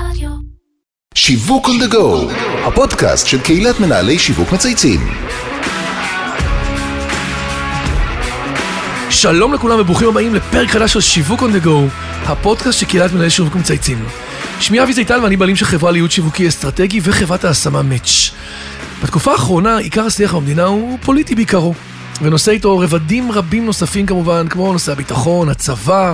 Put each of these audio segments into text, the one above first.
רדיו. שיווק on the go, הפודקאסט של קהילת מנהלי שיווק מצייצים. שלום לכולם וברוכים הבאים לפרק חדש של שיווק on the go, הפודקאסט של קהילת מנהלי שיווק מצייצים. שמי אבי זיטל ואני בעלים של חברה לייעוד שיווקי אסטרטגי וחברת ההשמה מאץ'. בתקופה האחרונה עיקר השיח במדינה הוא פוליטי בעיקרו, ונושא איתו רבדים רבים נוספים כמובן, כמו נושא הביטחון, הצבא,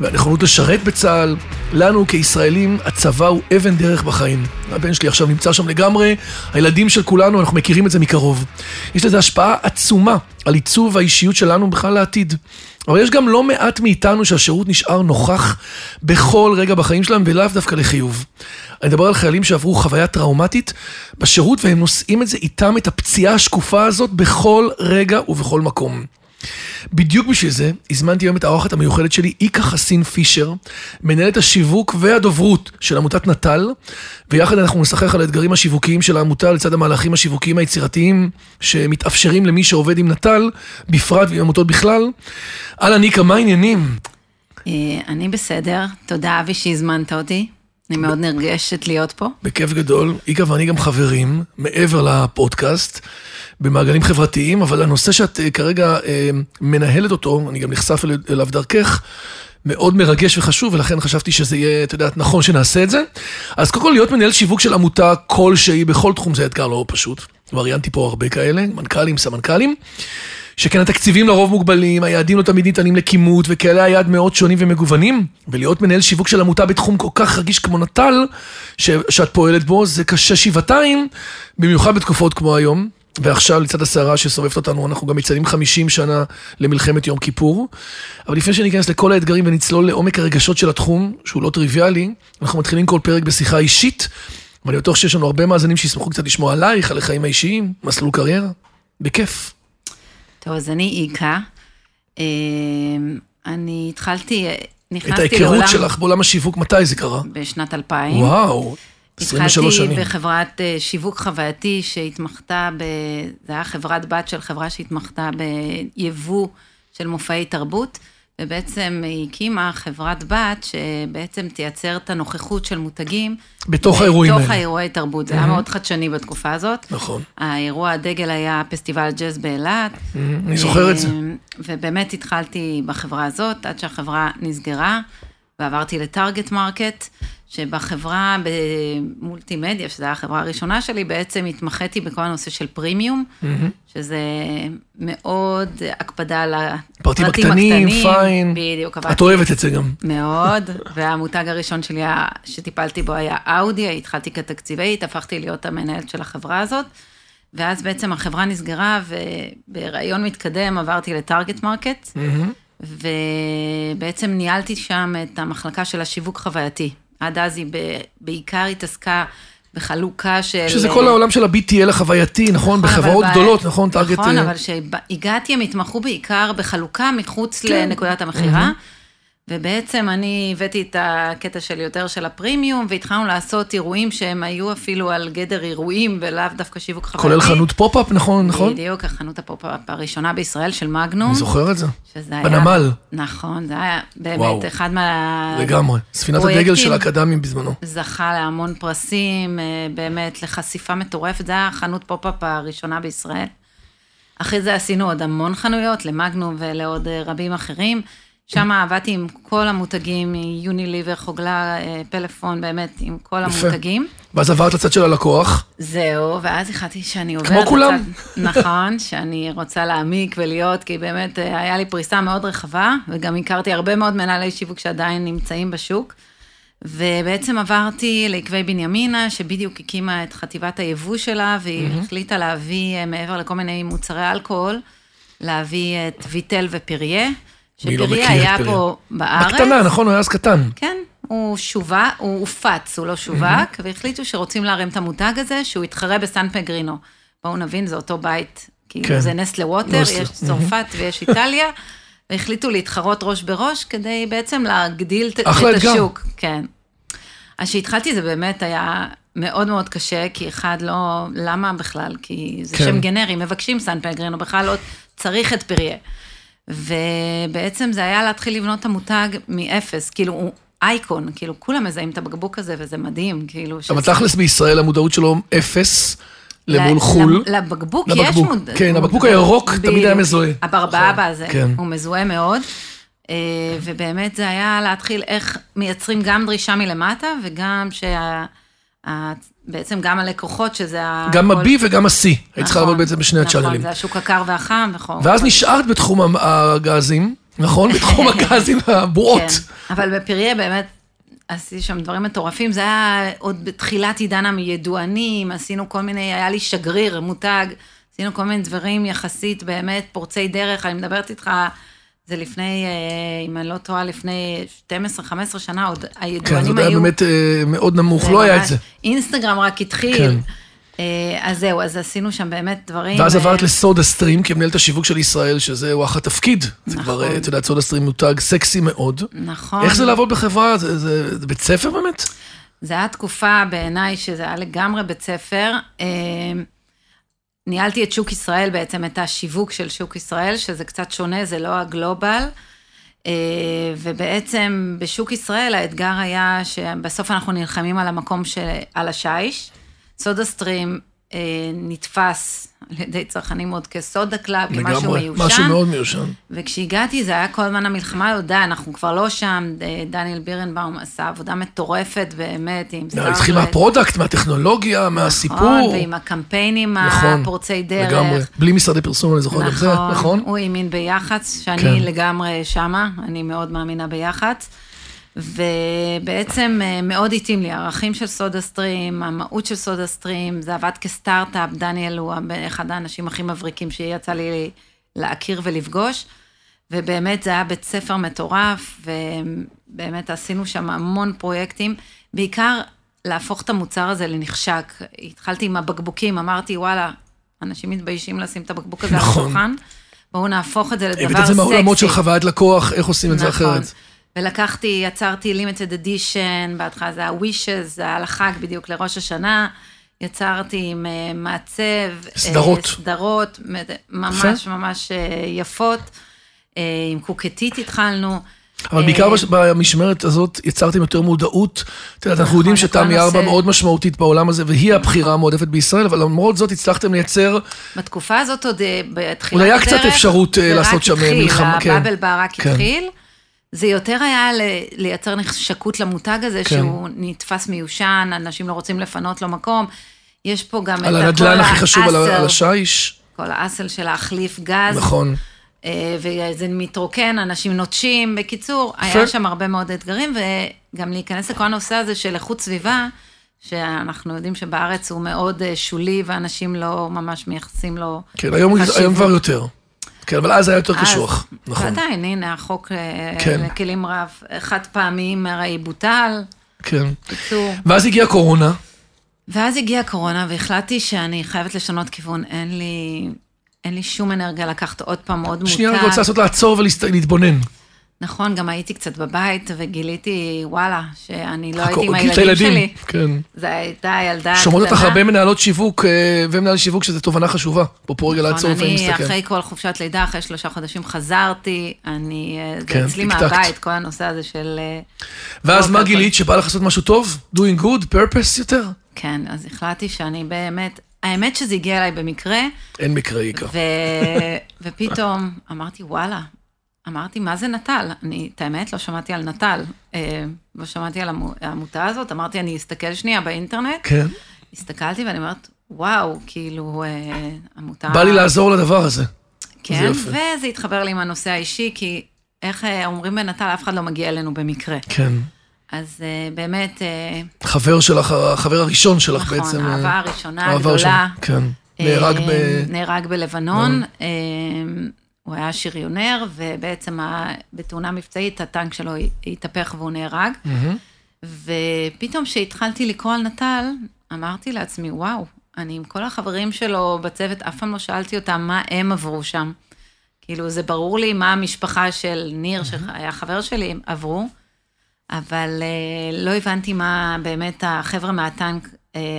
והנכונות לשרת בצה"ל. לנו כישראלים, הצבא הוא אבן דרך בחיים. הבן שלי עכשיו נמצא שם לגמרי, הילדים של כולנו, אנחנו מכירים את זה מקרוב. יש לזה השפעה עצומה על עיצוב האישיות שלנו בכלל לעתיד. אבל יש גם לא מעט מאיתנו שהשירות נשאר נוכח בכל רגע בחיים שלהם ולאו דווקא לחיוב. אני מדבר על חיילים שעברו חוויה טראומטית בשירות והם נושאים את זה איתם, את הפציעה השקופה הזאת, בכל רגע ובכל מקום. בדיוק בשביל זה, הזמנתי היום את האורחת המיוחדת שלי, איקה חסין פישר, מנהלת השיווק והדוברות של עמותת נט"ל, ויחד אנחנו נשחח על האתגרים השיווקיים של העמותה לצד המהלכים השיווקיים היצירתיים שמתאפשרים למי שעובד עם נט"ל, בפרט ועם עמותות בכלל. אהלן איקה, מה העניינים? אה, אני בסדר, תודה אבי שהזמנת אותי. אני מאוד נרגשת להיות פה. בכיף גדול. איקה ואני גם חברים, מעבר לפודקאסט, במעגלים חברתיים, אבל הנושא שאת אה, כרגע אה, מנהלת אותו, אני גם נחשף אל- אליו דרכך, מאוד מרגש וחשוב, ולכן חשבתי שזה יהיה, את יודעת, נכון שנעשה את זה. אז קודם כל, להיות מנהל שיווק של עמותה כלשהי בכל תחום זה אתגר לא פשוט. ראיינתי פה הרבה כאלה, מנכ"לים, סמנכ"לים. שכן התקציבים לרוב מוגבלים, היעדים לא תמיד ניתנים לכימות, וקהלי היעד מאוד שונים ומגוונים. ולהיות מנהל שיווק של עמותה בתחום כל כך רגיש כמו נט"ל, ש- שאת פועלת בו, זה קשה שבעתיים, במיוחד בתקופות כמו היום. ועכשיו, לצד הסערה שסובבת אותנו, אנחנו גם מציינים 50 שנה למלחמת יום כיפור. אבל לפני שניכנס לכל האתגרים ונצלול לעומק הרגשות של התחום, שהוא לא טריוויאלי, אנחנו מתחילים כל פרק בשיחה אישית, ואני בטוח שיש לנו הרבה מאזינים שישמחו קצת לשמוע עלייך, על החיים האישיים, מסלול קריירה. בכיף. טוב, אז אני איקה. אה, אני התחלתי, את נכנסתי ההיכרות לעולם שלך בעולם השיווק, מתי זה קרה? בשנת 2000. וואו, 23 התחלתי שנים. בחברת אה, שיווק חווייתי שהתמחתה ב... זה היה חברת בת של חברה שהתמחתה ביבוא של מופעי תרבות, ובעצם היא הקימה חברת בת שבעצם תייצר את הנוכחות של מותגים. בתוך האירועים בתוך האלה. האירועי תרבות, זה היה מאוד חדשני בתקופה הזאת. נכון. האירוע הדגל היה פסטיבל ג'אז באילת. אני זוכר את זה. אמ, ובאמת התחלתי בחברה הזאת, עד שהחברה נסגרה, ועברתי ל Target Market, שבחברה במולטימדיה, שזו הייתה החברה הראשונה שלי, בעצם התמחיתי בכל הנושא של פרימיום, שזה מאוד הקפדה על פרטים הפרטים הקטנים. Fine. בדיוק, את עבדתי אוהבת את זה גם. מאוד, והמותג הראשון שלי שטיפלתי בו היה אאודי, התחלתי כתקציבאית, הפכתי להיות המנהלת של החברה הזאת, ואז בעצם החברה נסגרה, ובהיריון מתקדם עברתי ל Target Market, ובעצם ניהלתי שם את המחלקה של השיווק חווייתי. עד אז היא בעיקר התעסקה בחלוקה של... שזה כל העולם של ה-BTL החווייתי, נכון? נכון, בחברות אבל ב- גדולות, נכון? טארגט... נכון, אה, אבל כשהגעתי הם התמחו בעיקר בחלוקה מחוץ כן. לנקודת המכירה. ובעצם אני הבאתי את הקטע של יותר של הפרימיום, והתחלנו לעשות אירועים שהם היו אפילו על גדר אירועים ולאו דווקא שיווק חווייתי. כולל חנות pop-up, נכון? נכון? בדיוק, החנות ה pop-up הראשונה בישראל של מגנום. אני זוכר את זה. שזה היה... בנמל. נכון, זה היה באמת וואו. אחד מה... לגמרי. ספינת הדגל. של האקטים בזמנו. זכה להמון פרסים, אה, באמת לחשיפה מטורפת, זו הייתה החנות pop-up הראשונה בישראל. אחרי זה עשינו עוד המון חנויות, למגנום ולעוד אה, רבים אחרים. שם עבדתי עם כל המותגים, יוניליבר, חוגלה, אה, פלאפון, באמת, עם כל יפה. המותגים. ואז עברת לצד של הלקוח. זהו, ואז החלטתי שאני עוברת... כמו כולם. לצד- נכון, שאני רוצה להעמיק ולהיות, כי באמת אה, היה לי פריסה מאוד רחבה, וגם הכרתי הרבה מאוד מנהלי שיווק שעדיין נמצאים בשוק. ובעצם עברתי לעקבי בנימינה, שבדיוק הקימה את חטיבת היבוא שלה, והיא החליטה להביא, אה, מעבר לכל מיני מוצרי אלכוהול, להביא את ויטל ופריה. מי לא היה? פה בארץ. בקטנה, נכון? הוא היה אז קטן. כן, הוא שווק, הוא הופץ, הוא לא שווק, והחליטו שרוצים להרים את המותג הזה, שהוא יתחרה בסן פגרינו. בואו נבין, זה אותו בית, כאילו כן. זה נסטלה ווטר, נסטלה, יש צרפת ויש איטליה, והחליטו להתחרות ראש בראש כדי בעצם להגדיל את. השוק. כן. אז שהתחלתי זה באמת היה מאוד מאוד קשה, כי אחד לא, למה בכלל? כי זה כן. שם גנרי, מבקשים סן פגרינו, בכלל לא צריך את פריה. ובעצם זה היה להתחיל לבנות את המותג מאפס, כאילו הוא אייקון, כאילו, כולם מזהים את הבקבוק הזה, וזה מדהים, כאילו... אבל תכלס בישראל המודעות שלו אפס למול חו"ל. לבקבוק יש לבקבוק, מוד... כן, הבקבוק הירוק תמיד היה מזוהה. הברבאבא הזה, כן. הוא מזוהה מאוד. אה, ובאמת זה היה להתחיל איך מייצרים גם דרישה מלמטה, וגם שה... בעצם גם הלקוחות, שזה ה... גם ה-B וגם ה-C. היית צריכה נכון, לעבוד בעצם בשני נכון, הצ'אנלים. זה השוק הקר והחם, וכל... ואז נשארת בתחום הגזים, נכון? בתחום הגזים והבועות. כן, אבל בפריה באמת עשיתי שם דברים מטורפים, זה היה עוד בתחילת עידן הידוענים, עשינו כל מיני, היה לי שגריר, מותג, עשינו כל מיני דברים יחסית באמת פורצי דרך, אני מדברת איתך, זה לפני, אה, אם אני לא טועה, לפני 12-15 שנה, עוד כן, זה הידוענים היה היו... באמת אה, מאוד נמוך, לא היה את זה. אינסטגרם רק התחיל. כן. אה, אז זהו, אז עשינו שם באמת דברים. ואז עברת לסודה סטרים כמנהלת השיווק של ישראל, שזהו אחת תפקיד. זה כבר, נכון. את יודעת, סודה סטרים מותג סקסי מאוד. נכון. איך זה לעבוד בחברה? זה- זה זה בית ספר באמת? זה היה תקופה בעיניי שזה היה לגמרי בית ספר. ניהלתי את שוק ישראל בעצם, את השיווק של שוק ישראל, שזה קצת שונה, זה לא הגלובל. אה, ובעצם בשוק ישראל האתגר היה שבסוף אנחנו נלחמים על המקום של, על השיש. סודה סטרים נתפס על ידי צרכנים עוד כסודה קלאב, כמשהו. מיושן. משהו מאוד מיושן. וכשהגעתי זה היה כל הזמן המלחמה, די, אנחנו כבר לא שם, ד- דניאל בירנבאום עשה עבודה מטורפת באמת עם לא, התחיל מה product, מהטכנולוגיה, מהסיפור. נכון, ועם הקמפיינים נכון, הפורצי דרך. לגמרי. בלי משרדי פרסום, אני זוכר גם זה, נכון? הוא האמין ביח"צ, שאני כן. לגמרי שמה, אני מאוד מאמינה ביח"צ. ובעצם אה, מאוד התאים לי, הערכים של סודה סטרים, המהות של סודה סטרים, זה עבד כסטארט-אפ, דניאל הוא אחד האנשים הכי מבריקים שיצא לי להכיר ולפגוש, ובאמת זה היה בית ספר מטורף, ובאמת עשינו שם המון פרויקטים, בעיקר להפוך את המוצר הזה לנחשק. התחלתי עם הבקבוקים, אמרתי, וואלה, אנשים מתביישים לשים את הבקבוק הזה נכון. על השולחן, בואו נהפוך את זה לדבר הבאת סקסי. את זה מהעולמות של חוויית לקוח, איך עושים את זה אחרת. ולקחתי, יצרתי limited edition, בהתחלה זה היה wishes, זה היה לחג בדיוק לראש השנה. יצרתי עם אה, מעצב. אה, סדרות. סדרות, ממש ממש אה, יפות. עם קוקטית התחלנו. אבל בעיקר במשמרת הזאת יצרתם יותר מודעות. את יודעת, אנחנו נכון, יודעים שתמי. ארבע מאוד משמעותית בעולם הזה, והיא הבחירה המועדפת בישראל, אבל למרות זאת הצלחתם לייצר, בתקופה הזאת עוד בתחילת עוד היה הדרך, קצת אפשרות, זה לעשות רק שם, אה, התחיל, מלחמה, כן. הבאבל בר רק כן. התחיל. זה יותר היה לייצר נחשקות למותג הזה, כן. שהוא נתפס מיושן, אנשים לא רוצים לפנות לו מקום. יש פה גם את על כל הנדל"ן הכי חשוב, על האסל, על השיש. כל האסל של להחליף גז. נכון. אה, וזה מתרוקן, אנשים נוטשים. בקיצור, יפה. היה שם הרבה מאוד אתגרים, וגם להיכנס לכל הנושא הזה של איכות סביבה, שאנחנו יודעים שבארץ הוא מאוד אה, שולי, ואנשים לא ממש מייחסים לו כן, היום. היום כבר יותר. כן, אבל אז היה יותר קשוח. נכון. ועדיין, הנה, החוק אה, כן. לכלים רב, חד פעמיים הרי בוטל, כן. קיצור. ואז הגיעה קורונה. ואז הגיעה הקורונה, והחלטתי שאני חייבת לשנות כיוון, אין לי... אין לי שום אנרגיה לקחת עוד פעם עוד מותג. שנייה, אני רוצה לעשות לעצור ולהתבונן. נכון, גם הייתי קצת בבית וגיליתי, וואלה, שאני לא חכו, הייתי עם את הילדים שלי. כן. זו הייתה ילדה קטנה. שומעות אותך הרבה מנהלות שיווק אה, ומנהלי שיווק, שזו תובנה חשובה. פה פה רגע לעצור נכון, ולפעמים אני להסתכל. אחרי כל חופשת לידה, אחרי שלושה חודשים חזרתי, אני, אה, זה כן, אצלי טקטקת. מהבית, כל הנושא הזה של... אה, ואז לא, מה. גילית? שבא לך לעשות משהו טוב? doing good? purpose יותר? כן, אז החלטתי שאני באמת, האמת שזה הגיע אליי במקרה, אין מקרה עיקר. ו... ופתאום אמרתי, וואלה, אמרתי, מה זה נט"ל? אני, את האמת, לא שמעתי על נט"ל. אה, לא שמעתי על העמותה הזאת, אמרתי, אני אסתכל שנייה באינטרנט. כן. הסתכלתי ואני אומרת, וואו, כאילו, אה, עמותה... בא לי לעזור לדבר הזה. כן. וזה התחבר לי עם הנושא האישי, כי איך אה, אומרים בנט"ל, אף אחד לא מגיע אלינו במקרה. כן. אז באמת, חבר שלך, החבר הראשון שלך נכון, בעצם. אה, האהבה הראשונה הגדולה. כן. נהרג ב... נהרג בלבנון, הוא היה שריונר, ובעצם ה- בתאונה מבצעית הטנק שלו התהפך והוא נהרג. מהמם. ופתאום כשהתחלתי לקרוא על נט"ל, אמרתי לעצמי, וואו, אני עם כל החברים שלו בצוות, אף פעם לא שאלתי אותם מה הם עברו שם. כאילו, זה ברור לי מה המשפחה של ניר, שהיה חבר שלי, עברו, אבל אה, לא הבנתי מה באמת החבר'ה מהטנק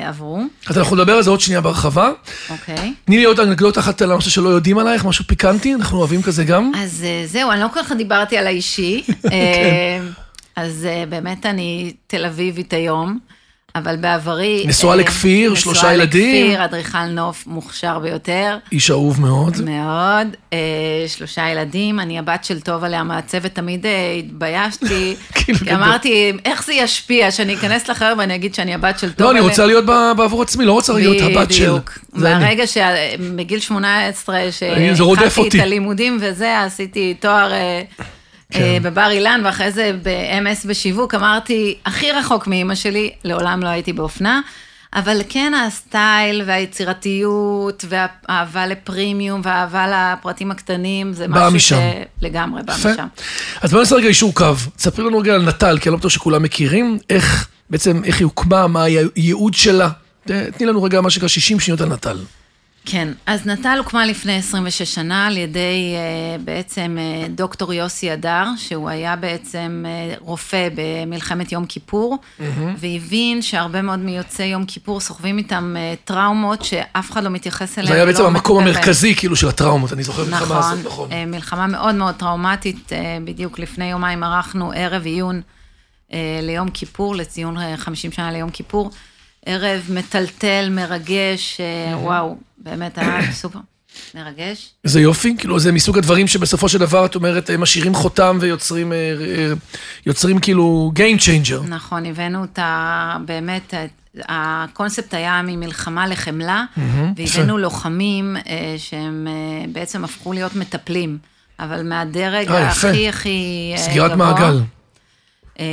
עברו, אז אנחנו נדבר על זה עוד שנייה בהרחבה. אוקיי? תני לי עוד אנקדוטה אחת על משהו שלא יודעים עלייך, משהו פיקנטי, אנחנו אוהבים כזה גם. אז אה, זהו, אני לא כל כך דיברתי על האישי. כן. אה, אז אה, באמת אני תל אביבית היום, אבל בעברי... נשואה אה, לכפיר, שלושה ילדים. נשואה לכפיר, אדריכל נוף מוכשר ביותר. איש אהוב מאוד. מאוד, אה, שלושה ילדים, אני הבת של טובה המעצבת, תמיד אה, התביישתי, כאילו, כי גדול. אמרתי, איך זה ישפיע, שאני אכנס לחדר ואני אגיד שאני הבת של טובה. לא, אני רוצה להיות בעבור עצמי, לא רוצה להיות הבת של... בדיוק. מהרגע שבגיל 18, זה רודף שהתחלתי. את הלימודים וזה, עשיתי תואר אה, כן. אה, בבר אילן, ואחרי זה ב-MS בשיווק, אמרתי, הכי רחוק מאימא שלי, לעולם לא הייתי באופנה. אבל כן הסטייל והיצירתיות והאהבה לפרימיום והאהבה לפרטים הקטנים, זה משהו משם. שלגמרי בא. משם. אז בואו נעשה רגע אישור קו. תספרי לנו רגע על נט"ל, כי אני לא בטוח שכולם מכירים. איך, בעצם, איך היא הוקמה, מה הייעוד שלה. תני לנו רגע מה שנקרא 60 שניות על נט"ל. כן, אז נט"ל הוקמה לפני 26 שנה על ידי אה, בעצם אה, דוקטור יוסי הדר, שהוא היה בעצם אה, רופא במלחמת יום כיפור, והבין שהרבה מאוד מיוצאי יום כיפור סוחבים איתם טראומות שאף אחד לא מתייחס אליהן. זה היה ולא בעצם המקום מטפל בהן. המרכזי, כאילו, של הטראומות, אני זוכר מלחמה נכון, הזאת, נכון. מלחמה מאוד מאוד טראומטית, בדיוק לפני יומיים ערכנו ערב עיון ליום כיפור, לציון אה, 50 שנה ליום כיפור. ערב מטלטל, מרגש, אה, וואו, באמת היה סופר מרגש. איזה יופי, כאילו זה מסוג הדברים שבסופו של דבר, את אומרת, הם משאירים חותם ויוצרים אה, אה, יוצרים כאילו Game Changer. נכון, הבאנו את ה... באמת, הקונספט היה ממלחמה לחמלה, והבאנו לוחמים אה, שהם אה, בעצם הפכו להיות מטפלים, אבל מהדרג אה. הכי הכי אה, סגירת גבוה. מעגל. אה,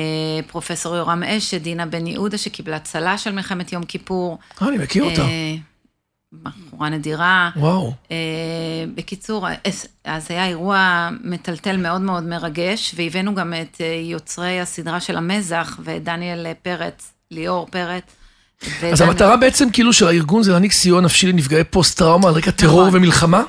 פרופסור יורם אשת, דינה בן יהודה, שקיבלה צל"ש של מלחמת יום כיפור. אה, אני מכיר אותה. אה, בחורה נדירה. וואו. אה, בקיצור, אז- היה אירוע מטלטל מאוד מאוד מרגש, והבאנו גם את יוצרי הסדרה של המזח, ואת דניאל פרץ, ליאור פרץ. אז ודניאל- המטרה בעצם כאילו של הארגון זה להעניק סיוע נפשי לנפגעי פוסט-טראומה על רקע טרור נכון. ומלחמה?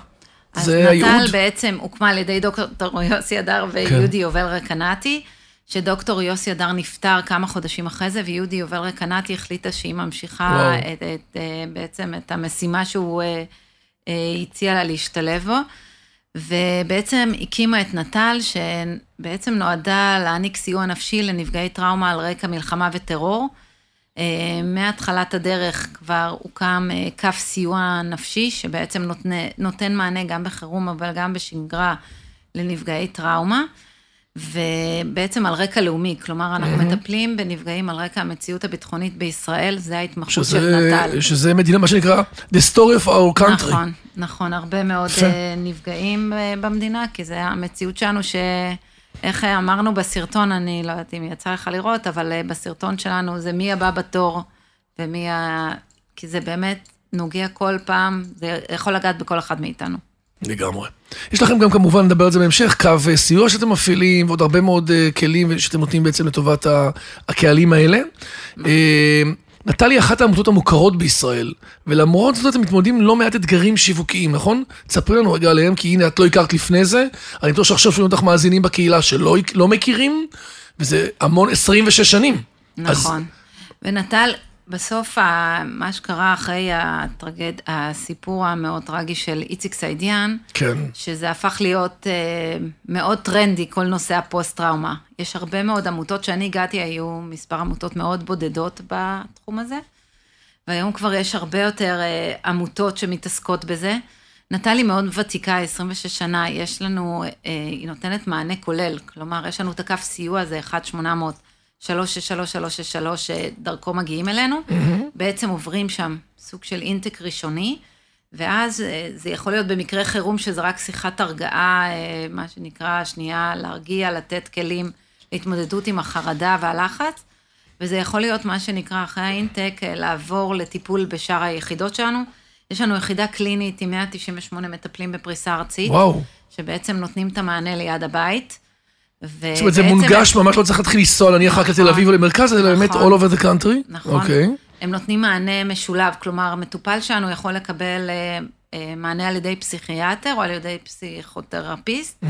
אז זה הייעוד? נט"ל בעצם הוקמה על ידי דוקטור יוסי הדר ויהודי יובל רקנטי, שדוקטור יוסי הדר נפטר כמה חודשים אחרי זה, ויהודי יובל רקנטי החליטה שהיא ממשיכה וואו. את, את, אה, בעצם את המשימה שהוא אה, אה, הציע לה להשתלב בו. ובעצם הקימה את נט"ל, שבעצם נועדה להעניק סיוע נפשי לנפגעי טראומה על רקע מלחמה וטרור. מהתחלת הדרך כבר הוקם קו סיוע נפשי, שבעצם נותן, נותן מענה גם בחירום, אבל גם בשגרה לנפגעי טראומה. ובעצם על רקע לאומי, כלומר, אנחנו מטפלים בנפגעים על רקע המציאות הביטחונית בישראל, זה ההתמחות של שזה, נט"ל. שזה מדינה, מה שנקרא, The Story of Our Country. נכון, נכון, הרבה מאוד. אה, נפגעים אה, במדינה, כי זה המציאות שלנו ש... איך אה, אמרנו בסרטון, אני לא יודעת אם יצא לך לראות, אבל בסרטון שלנו זה מי הבא בתור, ומי ה... כי זה באמת נוגע כל פעם, זה יכול לגעת בכל אחד מאיתנו. לגמרי. יש לכם גם כמובן, נדבר על זה בהמשך, קו אה, סיוע שאתם מפעילים, ועוד הרבה מאוד אה, כלים שאתם נותנים בעצם לטובת הקהלים האלה. אה, נטלי היא אחת העמותות המוכרות בישראל, ולמרות זאת אתם מתמודדים לא מעט אתגרים שיווקיים, נכון? תספרי לנו רגע עליהם, כי הנה, את לא הכרת לפני זה. אני בטוח שעכשיו שומעים אותך מאזינים בקהילה שלא לא מכירים, וזה המון, 26 שנים. אז- נכון. ונטל, בסוף, מה שקרה אחרי הטרגד, הסיפור המאוד טרגי של איציק סעידיאן, כן. שזה הפך להיות אה, מאוד טרנדי, כל נושא הפוסט-טראומה. יש הרבה מאוד עמותות, שאני הגעתי, היו מספר עמותות מאוד בודדות בתחום הזה, והיום כבר יש הרבה יותר אה, עמותות שמתעסקות בזה. נטלי מאוד ותיקה, 26 שנה, יש לנו, אה, היא נותנת מענה כולל, כלומר, יש לנו את הקו סיוע, זה 1-800. 363-363 שדרכו מגיעים אלינו, בעצם עוברים שם סוג של אינטק ראשוני, ואז אה, זה יכול להיות במקרה חירום שזה רק שיחת הרגעה, אה, מה שנקרא, שנייה, להרגיע, לתת כלים להתמודדות עם החרדה והלחץ, וזה יכול להיות מה שנקרא אחרי האינטק, אה, לעבור לטיפול בשאר היחידות שלנו. יש לנו יחידה קלינית עם 198 מטפלים בפריסה ארצית, וואו. שבעצם נותנים את המענה ליד הבית. זאת אומרת, זה מונגש, ממש לא צריך להתחיל לנסוע נניח רק לתל אביב או למרכז, אלא באמת נכון. all over the country. נכון. אוקיי. הם נותנים מענה משולב, כלומר, המטופל שלנו יכול לקבל אה, אה, מענה על ידי פסיכיאטר או על ידי פסיכותרפיסט,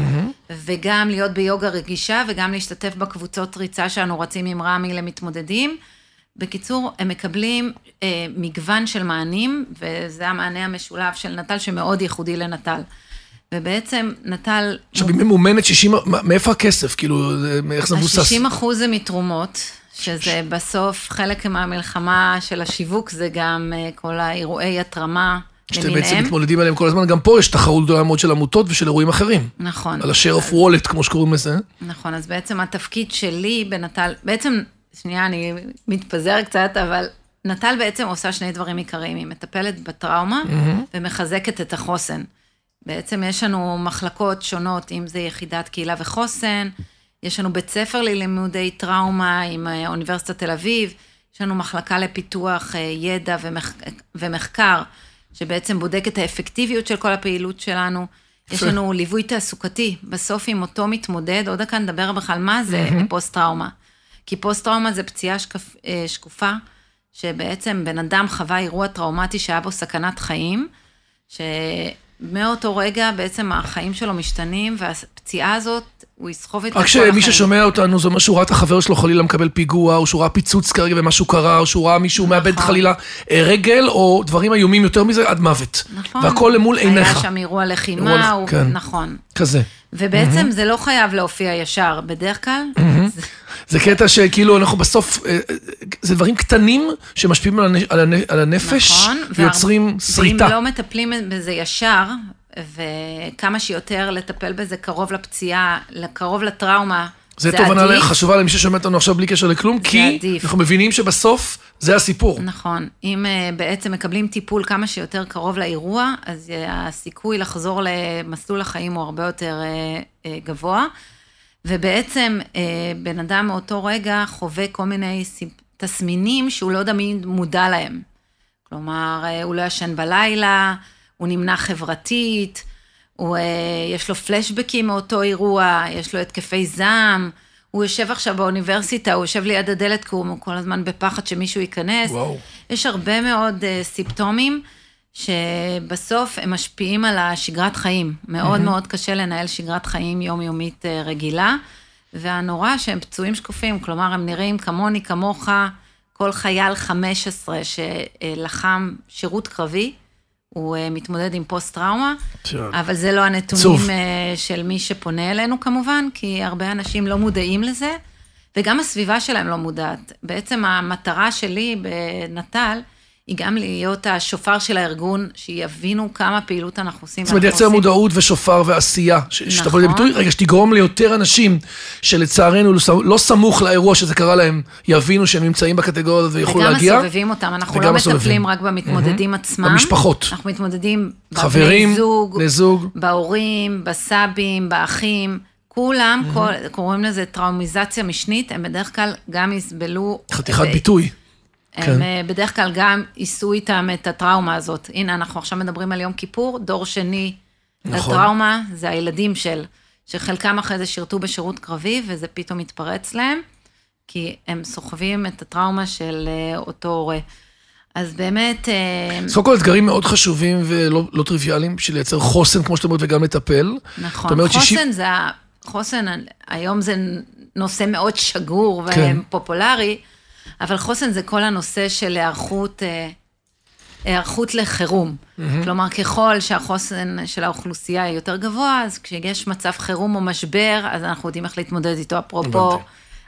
וגם להיות ביוגה רגישה וגם להשתתף בקבוצות ריצה שאנו רצים עם רמי למתמודדים. בקיצור, הם מקבלים אה, מגוון של מענים, וזה המענה המשולב של נט"ל שמאוד ייחודי לנט"ל. ובעצם נט"ל... עכשיו, היא ממומנת 60, מה- מאיפה הכסף? כאילו, איך זה מבוסס? ה-60 אחוז זה מתרומות, שזה בסוף חלק מהמלחמה של השיווק, זה גם אה, כל האירועי התרמה שאתם בעצם. מתמודדים עליהם כל הזמן, גם פה יש תחרות גדולה מאוד של עמותות ושל אירועים אחרים. נכון. על ה-share of wallet, כמו שקוראים לזה. נכון, אז בעצם התפקיד שלי בנט"ל, בעצם, שנייה, אני מתפזר קצת, אבל נט"ל בעצם עושה שני דברים עיקריים, היא מטפלת בטראומה ומחזקת את החוסן. בעצם יש לנו מחלקות שונות, אם זה יחידת קהילה וחוסן, יש לנו בית ספר ללימודי טראומה עם אה, אוניברסיטת תל אביב, יש לנו מחלקה לפיתוח אה, ידע ומח... ומחקר, שבעצם בודק את האפקטיביות של כל הפעילות שלנו. יש. לנו ליווי תעסוקתי, בסוף עם אותו מתמודד, עוד דקה נדבר בכלל מה זה פוסט-טראומה. כי פוסט-טראומה זה פציעה שקפ... אה, שקופה, שבעצם בן אדם חווה אירוע טראומטי שהיה בו סכנת חיים, שמאותו רגע בעצם החיים שלו משתנים, והפציעה הזאת, הוא יסחוב רק כל שמי החיים. ששומע אותנו, זה אומר שהוא ראה את החבר שלו חלילה מקבל פיגוע, או שהוא ראה פיצוץ כרגע ומשהו קרה, או שהוא ראה מישהו מאבד נכון. חלילה אה, רגל, או דברים איומים יותר מזה, עד מוות. נכון. והכל למול עיניך. היה שם אירוע אירוע לחימה, לח- הוא... כן. נכון. כזה. ובעצם זה לא חייב להופיע ישר, בדרך כלל, זה- זה קטע שכאילו אנחנו בסוף, אה, אה, זה דברים קטנים שמשפיעים על הנ- על הנ- על הנפש, נכון. ויוצרים שריטה. ואם לא מטפלים בזה ישר, וכמה שיותר לטפל בזה קרוב לפציעה, קרוב לטראומה, זה זה תובנה עדיף. חשובה למי ששומע אותנו עכשיו בלי קשר לכלום, כי עדיף. אנחנו מבינים שבסוף זה הסיפור. נכון. אם אה, בעצם מקבלים טיפול כמה שיותר קרוב לאירוע, אז אה, הסיכוי לחזור למסלול החיים הוא הרבה יותר אה, גבוה. ובעצם בן אדם מאותו רגע חווה כל מיני תסמינים שהוא לא תמיד מודע להם. כלומר, הוא לא ישן בלילה, הוא נמנע חברתית, הוא, אה, יש לו פלשבקים מאותו אירוע, יש לו התקפי זעם, הוא יושב עכשיו באוניברסיטה, הוא יושב ליד הדלת כי הוא כל הזמן בפחד שמישהו ייכנס. וואו. יש הרבה מאוד אה, סימפטומים שבסוף הם משפיעים על השגרת חיים. מאוד מאוד קשה לנהל שגרת חיים יומיומית אה, רגילה, והנורא שהם פצועים שקופים, כלומר, הם נראים כמוני, כמוך, כל חייל 15 שלחם שירות קרבי, הוא אה, מתמודד עם פוסט-טראומה, טוב. אבל זה לא הנתונים עצוב. אה, של מי שפונה אלינו כמובן, כי הרבה אנשים לא מודעים לזה, וגם הסביבה שלהם לא מודעת. בעצם המטרה שלי בנט"ל, היא גם להיות השופר של הארגון, שיבינו כמה פעילות אנחנו עושים. זאת אומרת, לייצר מודעות ושופר ועשייה, ש- שתבוא לידי נכון. ביטוי, רגע, שתגרום ליותר אנשים שלצערנו לא לא סמוך לאירוע שזה קרה להם, יבינו שהם נמצאים בקטגוריה הזאת ויוכלו וגם להגיע. הסובבים אותם, אנחנו וגם לא. מטפלים רק במתמודדים עצמם. במשפחות. אנחנו מתמודדים בבני זוג, בני זוג. בהורים, בסבים, באחים, כולם, כל, קוראים לזה טראומיזציה משנית, הם בדרך כלל גם יסבלו... חתיכת ביטוי. הם כן. אה, בדרך כלל גם יישאו איתם את הטראומה הזאת. הנה, אנחנו עכשיו מדברים על יום כיפור, דור שני נכון. לטראומה, זה הילדים של, שחלקם אחרי זה שירתו בשירות קרבי, וזה פתאום מתפרץ להם, כי הם סוחבים את הטראומה של אה, אותו הורה. אז באמת, אה, אז קודם כל אתגרים מאוד חשובים ולא לא טריוויאליים, בשביל לייצר חוסן, כמו שאת אומרת, וגם לטפל. נכון, חוסן 60 זה, ה- חוסן, היום זה נושא מאוד שגור כן. ופופולרי, אבל חוסן זה כל הנושא של היערכות, אה, היערכות לחירום. כלומר, ככל שהחוסן של האוכלוסייה יותר גבוה, אז כשיש מצב חירום או משבר, אז אנחנו יודעים איך להתמודד איתו, אפרופו הבנתי.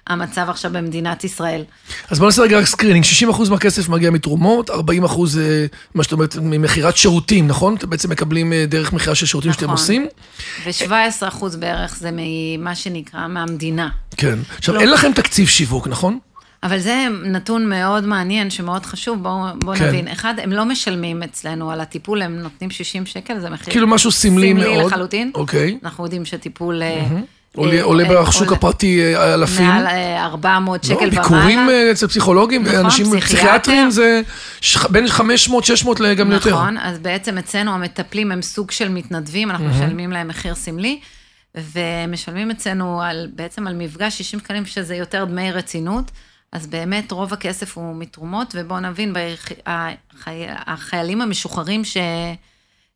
המצב עכשיו במדינת ישראל. אז בוא נעשה רגע רק screening, 60% מהכסף מגיע מתרומות, 40% אה, מה שאת אומרת, ממכירת שירותים, נכון? אתם בעצם מקבלים אה, דרך מכירה של שירותים שאתם נכון. עושים. ו-17 אחוז בערך זה ממה שנקרא מהמדינה. כן. עכשיו, לא. אין לכם תקציב שיווק, נכון? אבל זה נתון מאוד מעניין, שמאוד חשוב, בואו בוא כן. נבין. אחד, הם לא משלמים אצלנו על הטיפול, הם נותנים 60 שקל, זה מחיר כאילו משהו סמלי מאוד. סמלי לחלוטין. אוקיי. אנחנו יודעים שטיפול... אה, עולה עולה אה, בשוק הפרטי אלפים. מעל אה, 400 שקל לא, ומעלה. ביקורים אה, אצל פסיכולוגים, נכון, אנשים פסיכיאטר. פסיכיאטרים זה ש- בין 500-600 גם ליותר. נכון, אז בעצם אצלנו המטפלים הם סוג של מתנדבים, אנחנו משלמים להם מחיר סמלי, ומשלמים אצלנו על, בעצם על מפגש 60 שקלים, שזה יותר דמי רצינות, אז באמת רוב הכסף הוא מתרומות, ובואו נבין. החי... החיילים המשוחררים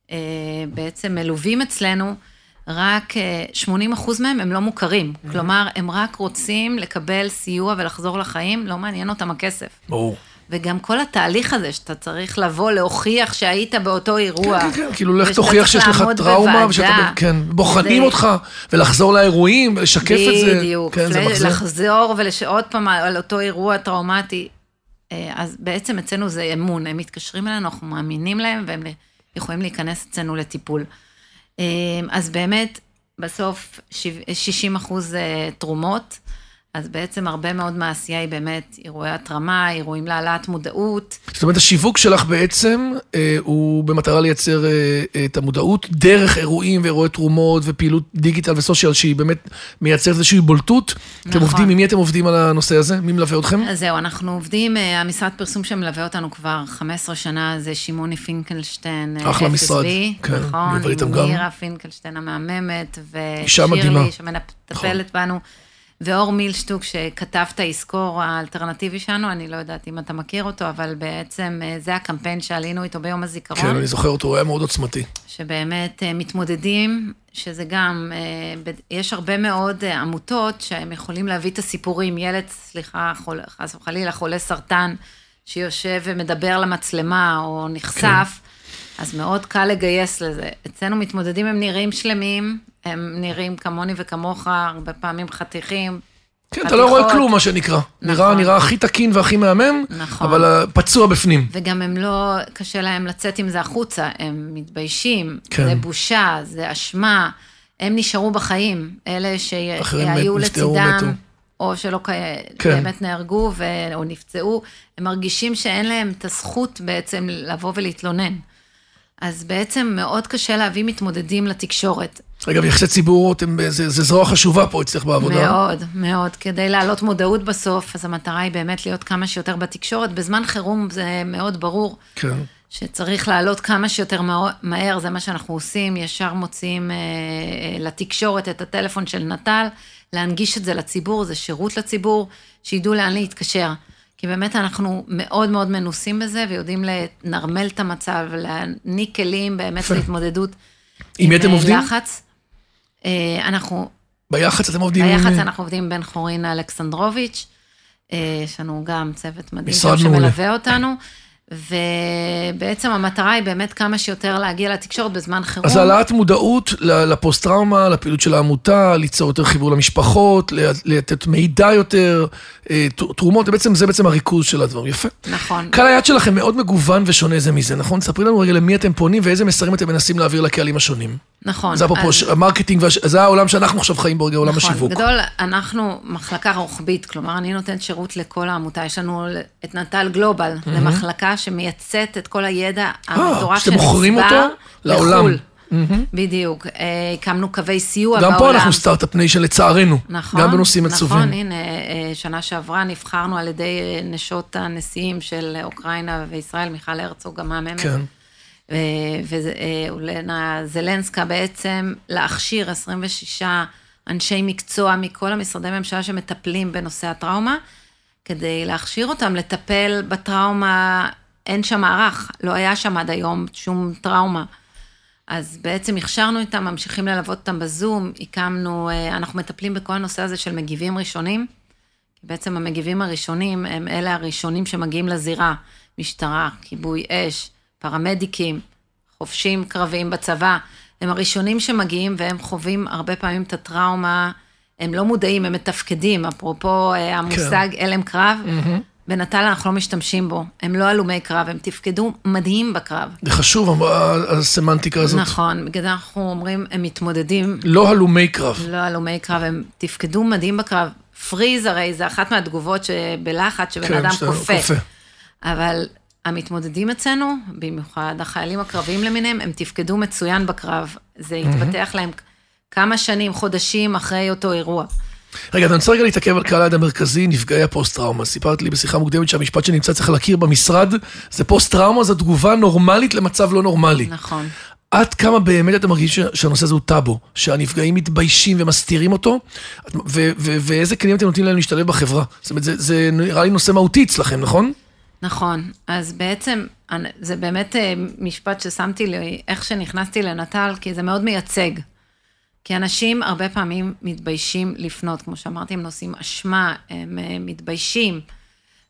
שבעצם מלווים אצלנו, רק אה, 80 אחוז מהם הם לא מוכרים. כלומר, הם רק רוצים לקבל סיוע ולחזור לחיים, לא מעניין אותם הכסף. ברור. וגם כל התהליך הזה שאתה צריך לבוא להוכיח שהיית באותו אירוע. כן, כן, כן, כאילו לך תוכיח שיש לך טראומה. ושאתה, כן, בוחנים זה- אותך, ולחזור לאירועים, ולשקף את זה. בדיוק, כן, זה מחזיר. לחזור ועוד פעם על אותו אירוע טראומטי. אה, אז בעצם אצלנו זה אמון, הם מתקשרים אלינו, אנחנו מאמינים להם, והם יכולים להיכנס אצלנו לטיפול. אה, אז באמת, בסוף שיב- 60 אחוז אה, תרומות, אז בעצם הרבה מאוד מהעשייה היא באמת אירועי התרמה, אירועים להעלאת מודעות. זאת אומרת, השיווק שלך בעצם אה, הוא במטרה לייצר אה, את המודעות דרך אירועים ואירועי תרומות ופעילות דיגיטל וסושיאל, שהיא באמת מייצרת איזושהי בולטות. אתם נכון. עובדים, עם מי אתם עובדים על הנושא הזה? מי מלווה אתכם? אז זהו, אנחנו עובדים, אה, המשרד פרסום שמלווה אותנו כבר 15 שנה, זה שמעוני פינקלשטיין. אה, אחלה FSB, משרד, כן, נכון. מירה פינקלשטיין המהממת, מדהימה. נכון. ושירלי שמטפלת בנו, ואור מילשטוק שכתב את האזכור האלטרנטיבי שלנו, אני לא יודעת אם אתה מכיר אותו, אבל בעצם אה, זה הקמפיין שעלינו איתו ביום הזיכרון. כן, אני זוכר אותו, הוא היה מאוד עוצמתי. שבאמת אה, מתמודדים, שזה גם, אה, יש הרבה מאוד עמותות שהם יכולים להביא את הסיפורים, ילד, סליחה, חס וחלילה, חולה סרטן, שיושב ומדבר למצלמה או נחשף, אז מאוד קל לגייס לזה. אצלנו מתמודדים הם נראים שלמים, הם נראים כמוני וכמוך, הרבה פעמים חתיכים. כן, אתה לא רואה. כלום, מה שנקרא. נראה, נכון. נראה הכי תקין והכי מהמם, נכון. אבל אה, פצוע בפנים. וגם הם לא, קשה להם לצאת עם זה החוצה, הם מתביישים, כן. זה בושה, זה אשמה, הם נשארו בחיים, אלה שהיו מתו. לצידם, או שלא כן. באמת נהרגו ו... או נפצעו, הם מרגישים שאין להם את הזכות בעצם לבוא ולהתלונן. אז בעצם מאוד קשה להביא מתמודדים לתקשורת. אגב, יחסי ציבור, אתם, זה, זה זרוע חשובה פה אצלך בעבודה. מאוד, מאוד. כדי להעלות מודעות בסוף, אז המטרה היא באמת להיות כמה שיותר בתקשורת. בזמן חירום זה מאוד ברור. כן. שצריך לעלות כמה שיותר מה- מהר, זה מה שאנחנו עושים, ישר מוציאים אה, אה, לתקשורת את הטלפון של נט"ל, להנגיש את זה לציבור, זה שירות לציבור, שידעו לאן להתקשר. כי באמת אנחנו מאוד מאוד מנוסים בזה, ויודעים לנרמל את המצב, להעניק כלים באמת. להתמודדות. עם מי אתם אה, עובדים? לחץ. אה, אנחנו, ביחץ אתם עובדים עם... ביח"צ אנחנו עובדים עם בן חורין אלכסנדרוביץ', אה, יש לנו גם צוות מדהים. שמלווה אותנו, ובעצם המטרה היא באמת כמה שיותר להגיע לתקשורת בזמן חירום. אז העלאת מודעות לפוסט-טראומה, לפעילות של העמותה, ליצור יותר חיבור למשפחות, לתת מידע יותר, אה, תרומות, בעצם זה בעצם הריכוז של הדברים. יפה. נכון. קהל היעד שלכם מאוד מגוון ושונה זה מזה, נכון? ספרי לנו רגע למי אתם פונים ואיזה מסרים אתם מנסים להעביר לקהלים השונים. נכון. זה אפרופו אז- ה marketing, והש- זה העולם שאנחנו עכשיו חיים בו רגע, עולם נכון, השיווק. גדול, אנחנו מחלקה רוחבית, כלומר, אני נותנת שירות לכל העמותה. יש לנו את נט"ל Global, זו מחלקה שמייצאת את כל הידע המטורף אה, שאתם מוכרים אותו לעולם. לחו"ל. בדיוק. אה, הקמנו קווי סיוע גם בעולם. פה אנחנו startup nation לצערנו. נכון, גם בנושאים עצובים. נכון, הנה, אה, שנה שעברה נבחרנו על ידי אה, נשות הנשיאים של אוקראינה וישראל, מיכל הרצוג המהממת. כן. ואולנה זלנסקה בעצם להכשיר 26 אנשי מקצוע מכל המשרדי ממשלה שמטפלים בנושא הטראומה, כדי להכשיר אותם לטפל בטראומה, אין שם מערך, לא היה שם עד היום שום טראומה. אז בעצם הכשרנו אותם, ממשיכים ללוות אותם בזום, הקמנו, אה, אנחנו מטפלים בכל הנושא הזה של מגיבים ראשונים. בעצם המגיבים הראשונים הם אלה הראשונים שמגיעים לזירה, משטרה, כיבוי אש, פרמדיקים, חובשים קרביים בצבא, הם הראשונים שמגיעים והם חווים הרבה פעמים את הטראומה, הם לא מודעים, הם מתפקדים, אפרופו אה, המושג הלם קרב, בנט"ל אנחנו לא משתמשים בו, הם לא הלומי קרב, הם תפקדו מדהים בקרב. זה חשוב, הסמנטיקה הזאת. נכון, בגלל זה אנחנו אומרים, הם מתמודדים לא הלומי קרב. לא הלומי קרב, הם תפקדו מדהים בקרב. פריז הרי זה אחת מהתגובות שבלחץ, שבן כן, אדם. קופא. אבל המתמודדים אצלנו, במיוחד החיילים הקרביים למיניהם, הם תפקדו מצוין בקרב. זה התפתח להם כמה שנים, חודשים אחרי אותו אירוע. רגע, אני רוצה רגע להתעכב על קהל היד המרכזי, נפגעי הפוסט-טראומה. סיפרת לי בשיחה מוקדמת שהמשפט שנמצא צריך להכיר במשרד, זה פוסט-טראומה, זו תגובה נורמלית למצב לא נורמלי. נכון. עד כמה באמת אתה מרגיש שהנושא הזה הוא טאבו, שהנפגעים מתביישים ומסתירים אותו, ואיזה כלים אתם נותנים להם להשתלב בחברה? זאת אומרת, זה, זה נראה לי נושא מהותי אצלכם, נכון? נכון, אז בעצם זה באמת אה, משפט ששמתי לי, איך שנכנסתי לנט"ל, כי זה מאוד מייצג. כי אנשים הרבה פעמים מתביישים לפנות, כמו שאמרתי, הם נושאים אשמה, הם אה, מתביישים.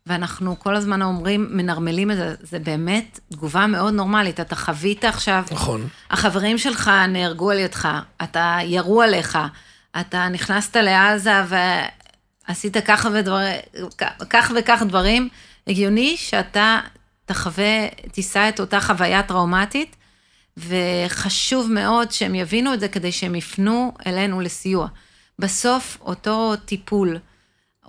ואנחנו כל הזמן אומרים, מנרמלים את זה, זה באמת תגובה מאוד נורמלית. אתה חווית עכשיו, נכון. החברים שלך נהרגו על ידך, אתה ירו עליך, אתה נכנסת לעזה ועשית ככה ודבר, כך וכך דברים, הגיוני שאתה תחווה, תישא את אותה חוויה טראומטית, וחשוב מאוד שהם יבינו את זה כדי שהם יפנו אלינו לסיוע. בסוף אותו טיפול,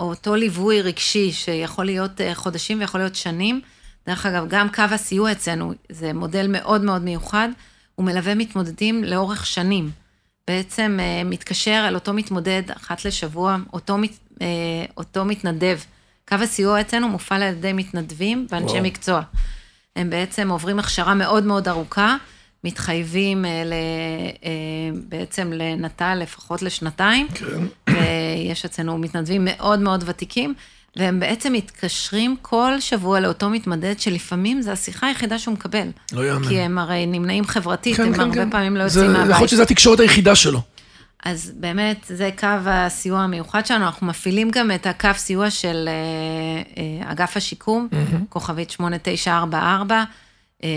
או אותו ליווי רגשי שיכול להיות אה, חודשים ויכול להיות שנים, דרך אגב, גם קו הסיוע אצלנו זה מודל מאוד מאוד מיוחד, הוא מלווה מתמודדים לאורך שנים. בעצם אה, מתקשר אל אותו מתמודד אחת לשבוע, אותו, אה, אותו מתנדב. קו הסיוע אצלנו מופעל על ידי מתנדבים ואנשי וואו. מקצוע. הם בעצם עוברים הכשרה מאוד מאוד ארוכה, מתחייבים אה, ל, אה, בעצם לנט"ל לפחות לשנתיים. כן. ויש אצלנו מתנדבים מאוד מאוד ותיקים, והם בעצם מתקשרים כל שבוע לאותו מתמדד, שלפעמים זו השיחה היחידה שהוא מקבל. לא יאמן. כי הם הרי נמנעים חברתית, כן, הם כן, הרבה כן. פעמים לא יוצאים מהבית. יכול להיות שזו התקשורת היחידה שלו. אז באמת, זה קו הסיוע המיוחד שלנו, אנחנו מפעילים גם את הקו סיוע של אה, אגף השיקום, mm-hmm. כוכבית 8944, אה,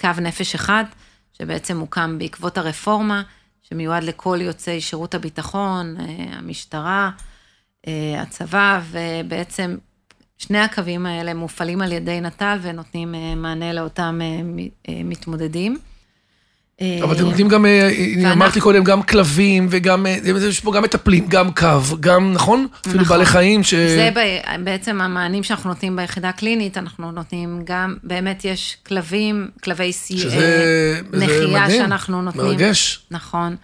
קו נפש אחד, שבעצם הוקם בעקבות הרפורמה, שמיועד לכל יוצאי שירות הביטחון, המשטרה, הצבא, ובעצם שני הקווים האלה מופעלים על ידי נט"ל ונותנים מענה לאותם מתמודדים. אבל אתם נותנים גם, אה, אמרתי קודם, גם כלבים וגם, אה, יש פה גם מטפלים, גם קו, גם, נכון? אפילו נכון. בעלי חיים ש... זה בעצם המענים שאנחנו נותנים ביחידה הקלינית, אנחנו נותנים גם, באמת יש כלבים, כלבי נחייה שאנחנו נותנים. מרגש. נכון.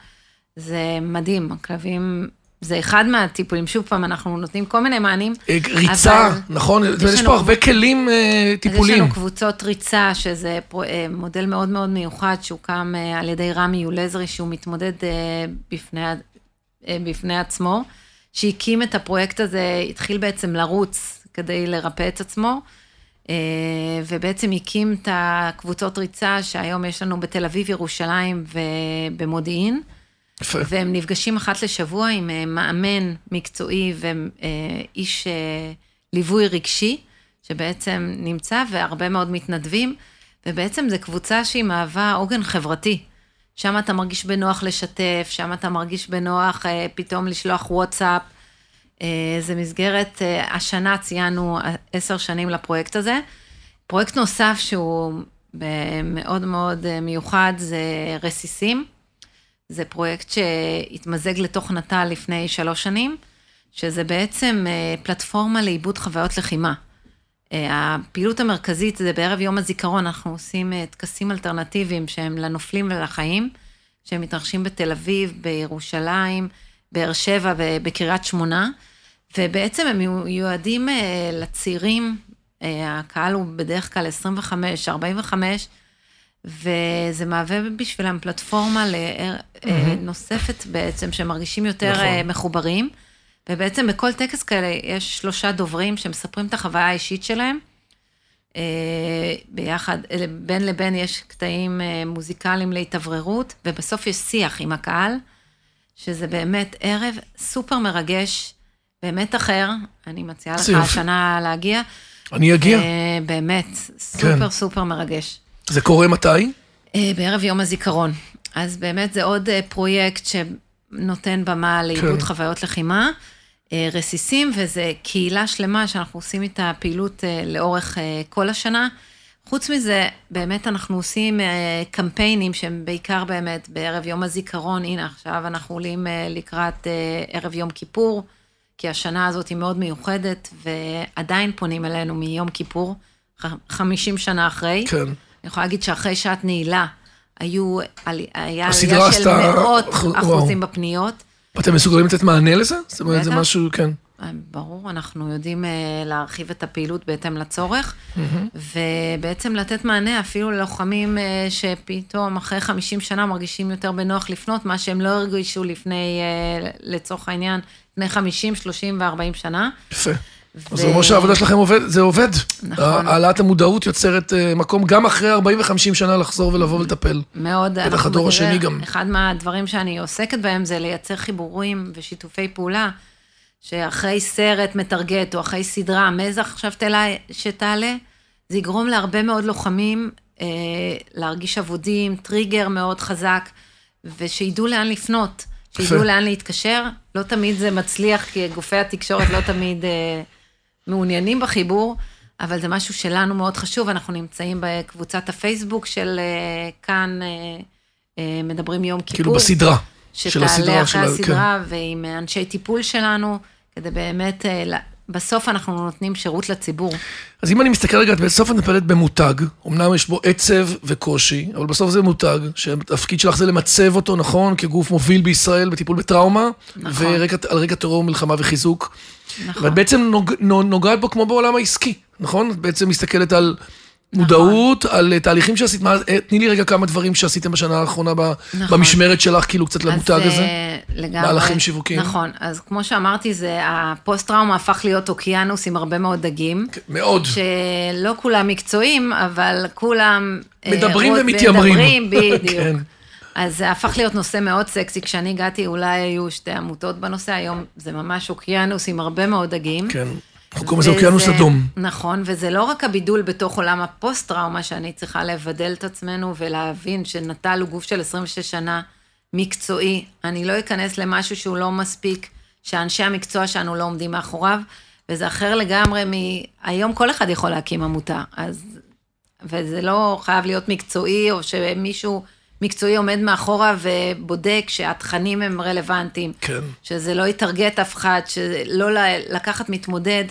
זה מדהים, הכלבים זה אחד מהטיפולים, שוב פעם, אנחנו נותנים כל מיני מענים. אה, ריצה, נכון? יש, יש פה הרבה כלים טיפוליים. יש לנו קבוצות ריצה, שזה uh, מודל מאוד מאוד מיוחד, שהוקם על ידי רמי יולזרי, שהוא מתמודד בפני, בפני עצמו, שהקים את הפרויקט הזה, התחיל בעצם לרוץ כדי לרפא את עצמו, ובעצם הקים את הקבוצות ריצה שהיום יש לנו בתל אביב, ירושלים ובמודיעין. והם נפגשים אחת לשבוע עם אה, מאמן מקצועי ואיש אה, ליווי רגשי, שבעצם נמצא, והרבה מאוד מתנדבים, ובעצם זו קבוצה שהיא מהווה עוגן חברתי. שם אתה מרגיש בנוח לשתף, שם אתה מרגיש בנוח אה, פתאום לשלוח וואטסאפ. זה מסגרת, השנה ציינו עשר שנים לפרויקט הזה. פרויקט נוסף שהוא מאוד מאוד מיוחד זה רסיסים. זה פרויקט שהתמזג לתוך נט"ל לפני שלוש שנים, שזה בעצם אה, פלטפורמה לעיבוד חוויות לחימה. אה, הפעילות המרכזית זה בערב יום הזיכרון, אנחנו עושים אה, טקסים אלטרנטיביים שהם לנופלים ולחיים, שהם מתרחשים בתל אביב, בירושלים, באר שבע ובקריית שמונה, ובעצם הם מיועדים לצעירים, הקהל הוא בדרך כלל 25, 45, וזה מהווה בשבילם פלטפורמה mm-hmm. נוספת בעצם, שמרגישים יותר נכון. אה, מחוברים. ובעצם בכל טקס כאלה יש שלושה דוברים שמספרים את החוויה האישית שלהם. אה, ביחד, בין לבין יש קטעים מוזיקליים להתאווררות, ובסוף יש שיח עם הקהל, שזה באמת ערב סופר מרגש, באמת אחר. אני מציעה לך השנה להגיע. אני אגיע. באמת, סופר כן. סופר מרגש. זה קורה מתי? אה, בערב יום הזיכרון. אז באמת זה עוד אה, פרויקט שנותן במה לעיבוד כן. חוויות לחימה, אה, רסיסים, וזה קהילה שלמה שאנחנו עושים איתה פעילות לאורך כל השנה. חוץ מזה, באמת אנחנו עושים קמפיינים שהם בעיקר באמת בערב יום הזיכרון, הנה עכשיו אנחנו עולים לקראת ערב יום כיפור, כי השנה הזאת היא מאוד מיוחדת, ועדיין פונים אלינו מיום כיפור, 50 שנה אחרי. כן. אני יכולה להגיד שאחרי שעת נעילה, היו, היה עלייה של מאות אחוזים בפניות. אתם מסוגלים לתת מענה לזה? זאת אומרת, זה משהו, כן. אה, ברור, אנחנו יודעים אה, להרחיב את הפעילות בהתאם לצורך, ובעצם לתת מענה אפילו ללוחמים אה, שפתאום אחרי 50 שנה מרגישים יותר בנוח לפנות, מה שהם לא הרגישו לפני, לצורך העניין, לפני 50, 30 ו-40 שנה. יפה. אז זה אומר שהעבודה שלכם עובד, זה עובד. נכון. העלאת המודעות יוצרת אה, מקום גם אחרי 40 ו-50 שנה לחזור ולבוא ולטפל. מאוד. בטח הדור השני גם. אחד מהדברים שאני עוסקת בהם זה לייצר חיבורים ושיתופי פעולה, שאחרי סרט מטרגט או אחרי סדרה, מזח עכשיו תלה, שתעלה, זה יגרום להרבה מאוד לוחמים אה, להרגיש אבודים, טריגר מאוד חזק, ושידעו לאן לפנות, שידעו לאן להתקשר. לא תמיד זה מצליח, כי גופי התקשורת לא תמיד אה, מעוניינים בחיבור, אבל זה משהו שלנו מאוד חשוב. אנחנו נמצאים בקבוצת הפייסבוק של אה, כאן, אה, אה, מדברים יום כיפור. כאילו בסדרה. של הסדרה. שתעלה אחרי של ה- הסדרה, ועם אנשי טיפול שלנו, כדי באמת, בסוף אנחנו נותנים שירות לציבור. אז אם אני מסתכל רגע, את בסוף את מטפלת במותג, אמנם יש בו עצב וקושי, אבל בסוף זה מותג, שהתפקיד שלך זה למצב אותו, נכון? כגוף מוביל בישראל בטיפול בטראומה, נכון. ועל רקע טרור, מלחמה וחיזוק. נכון. ואת בעצם נוג, נו- נוגעת בו כמו בעולם העסקי, נכון? את בעצם מסתכלת על מודעות, על אה, תהליכים שעשית, מה, אה, תני לי רגע כמה דברים שעשיתם בשנה האחרונה ב, נכון. במשמרת שלך, כאילו קצת למותג הזה. אה, לגמרי. מהלכים שיווקיים. נכון, אז כמו שאמרתי, זה, הפוסט-טראומה הפך להיות אוקיינוס עם הרבה מאוד דגים. מאוד. שלא כולם מקצועיים, אבל כולם... אה, מדברים רוצ- ומתיימרים. מדברים, בדיוק. כן. אז זה הפך להיות נושא מאוד סקסי. כשאני הגעתי, אולי היו שתי עמותות בנושא, היום זה ממש אוקיינוס עם הרבה מאוד דגים. כן. אנחנו קוראים לזה אוקיינוס אדום. נכון, וזה לא רק הבידול בתוך עולם הפוסט-טראומה, שאני צריכה לבדל את עצמנו ולהבין שנט"ל הוא גוף של 26 שנה, מקצועי. אני לא אכנס למשהו שהוא לא מספיק, שאנשי המקצוע שלנו לא עומדים מאחוריו, וזה אחר לגמרי מ... היום כל אחד יכול להקים עמותה, אז... וזה לא חייב להיות מקצועי, או שמישהו מקצועי עומד מאחורה ובודק שהתכנים הם רלוונטיים. כן. שזה לא יטרגט אף אחד, שלא לקחת מתמודד.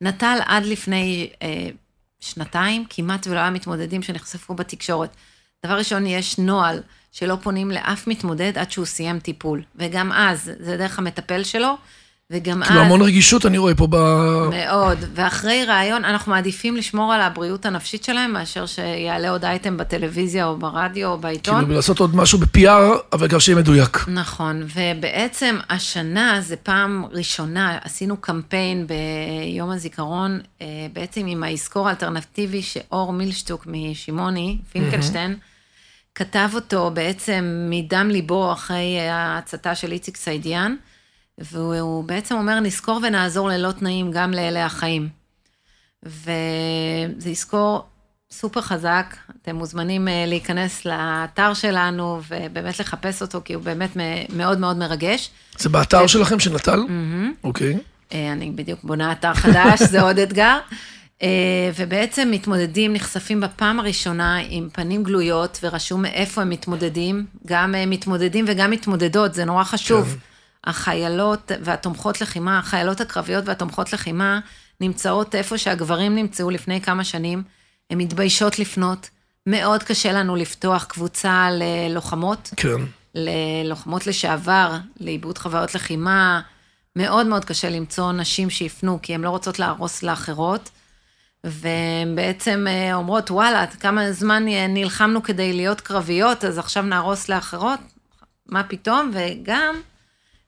נט"ל עד לפני אה, שנתיים, כמעט ולא היה מתמודדים שנחשפו בתקשורת. דבר ראשון, יש נוהל שלא פונים לאף מתמודד עד שהוא סיים טיפול. וגם אז, זה דרך המטפל שלו, וגם כאילו אז... המון רגישות אני רואה פה ב... מאוד, ואחרי ראיון, אנחנו מעדיפים לשמור על הבריאות הנפשית שלהם, מאשר שיעלה עוד אייטם בטלוויזיה או ברדיו או בעיתון. כאילו לעשות עוד משהו ב-PR, אבל גם שיהיה מדויק. נכון, ובעצם השנה זה פעם ראשונה, עשינו קמפיין ביום הזיכרון, אה, בעצם עם האזכור האלטרנטיבי שאור מילשטוק משמעוני, פינקלשטיין, כתב אותו בעצם מדם ליבו אחרי ההצתה של איציק סעידיאן, והוא בעצם אומר, נזכור ונעזור ללא תנאים גם לאלה החיים. וזה יזכור סופר חזק, אתם מוזמנים אה, להיכנס לאתר שלנו ובאמת לחפש אותו, כי הוא באמת מאוד מאוד מרגש. זה באתר שלכם של נט"ל? אוקיי. אה, אני בדיוק בונה אתר חדש, זה עוד אתגר. אה, ובעצם מתמודדים נחשפים בפעם הראשונה עם פנים גלויות, ורשום מאיפה הם מתמודדים, גם מתמודדים וגם מתמודדות, זה נורא חשוב. כן. החיילות והתומכות לחימה, החיילות הקרביות והתומכות לחימה, נמצאות איפה שהגברים נמצאו לפני כמה שנים, הן מתביישות לפנות. מאוד קשה לנו לפתוח קבוצה ללוחמות, כן. ללוחמות לשעבר, לעיבוד חוויות לחימה. מאוד מאוד קשה למצוא נשים שיפנו, כי הן לא רוצות להרוס לאחרות. והן בעצם אה, אומרות, וואלה, כמה זמן נלחמנו כדי להיות קרביות, אז עכשיו נהרוס לאחרות? מה פתאום? וגם,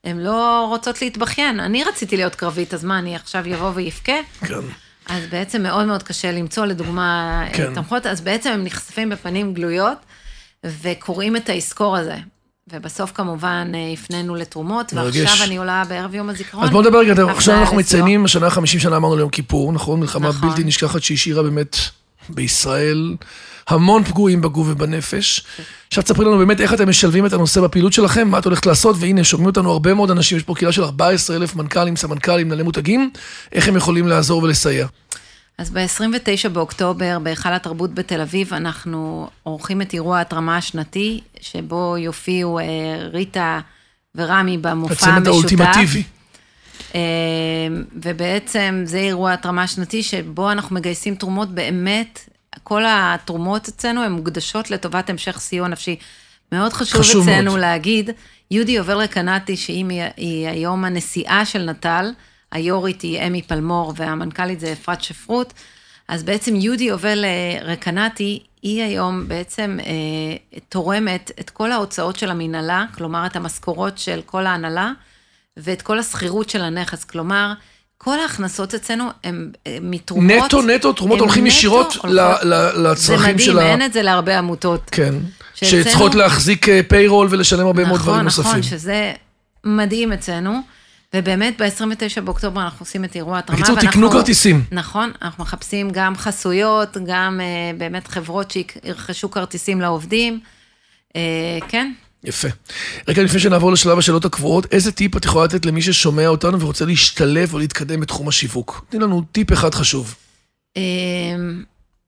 הן לא רוצות להתבכיין. אני רציתי להיות קרבית, אז מה, אני עכשיו יבוא ויבכה? כן. אז בעצם מאוד מאוד קשה למצוא, לדוגמה, כן. כן. תומכות, אז בעצם הם נחשפים בפנים גלויות, וקוראים את האזכור הזה. ובסוף כמובן אה, הפנינו לתרומות, מרגש. ועכשיו אני עולה בערב יום הזיכרון. אז בוא נדבר רגע, עכשיו אנחנו. מציינים, השנה ה-50 שנה אמרנו ליום כיפור, נכון? מלחמה נכון. בלתי נשכחת שהשאירה באמת בישראל המון פגועים בגוף ובנפש. עכשיו תספרי לנו באמת איך אתם משלבים את הנושא בפעילות שלכם, מה את הולכת לעשות, והנה שומעים אותנו הרבה מאוד אנשים, יש פה קהילה של 14 אלף מנכ"לים, סמנכ"לים, מנהלי מותגים, איך הם יכולים לעזור ולסייע. אז ב-29 באוקטובר, בהיכל התרבות בתל אביב, אנחנו עורכים את אירוע ההתרמה השנתי, שבו יופיעו אה, ריטה ורמי במופע המשותף. הצמד האולטימטיבי. אה, ובעצם זה אירוע התרמה שנתי, שבו אנחנו מגייסים תרומות באמת, כל התרומות אצלנו הן מוקדשות לטובת המשך סיוע נפשי. מאוד חשוב, חשוב אצלנו מאוד. להגיד, יהודי עובר לקנטי, שהיא היום הנשיאה של נט"ל, היו"רית היא אמי פלמור והמנכ"לית זה אפרת שפרוט, אז בעצם יהודי יובל אה, רקנטי, היא היום בעצם אה, תורמת את כל ההוצאות של המנהלה, כלומר את המשכורות של כל ההנהלה, ואת כל השכירות של הנכס, כלומר, כל ההכנסות אצלנו הן אה, מתרומות. נטו, נטו, תרומות הולכים ישירות הולכות- ל- ל- לצרכים זה מדהים, של ה... אין את זה להרבה עמותות. כן. שאצלנו- שצריכות להחזיק פיירול ולשלם הרבה מאוד דברים נכון, נוספים. נכון, שזה מדהים אצלנו. ובאמת, ב-29 באוקטובר אנחנו עושים את אירוע התרמה. בקיצור, תקנו כרטיסים. נכון, אנחנו מחפשים גם חסויות, גם אה, באמת חברות שירכשו כרטיסים לעובדים. אה, כן, יפה. רגע, לפני שנעבור לשלב השאלות הקבועות, איזה טיפ את יכולה לתת למי ששומע אותנו ורוצה להשתלב או להתקדם בתחום השיווק? תני לנו טיפ אחד חשוב. אה,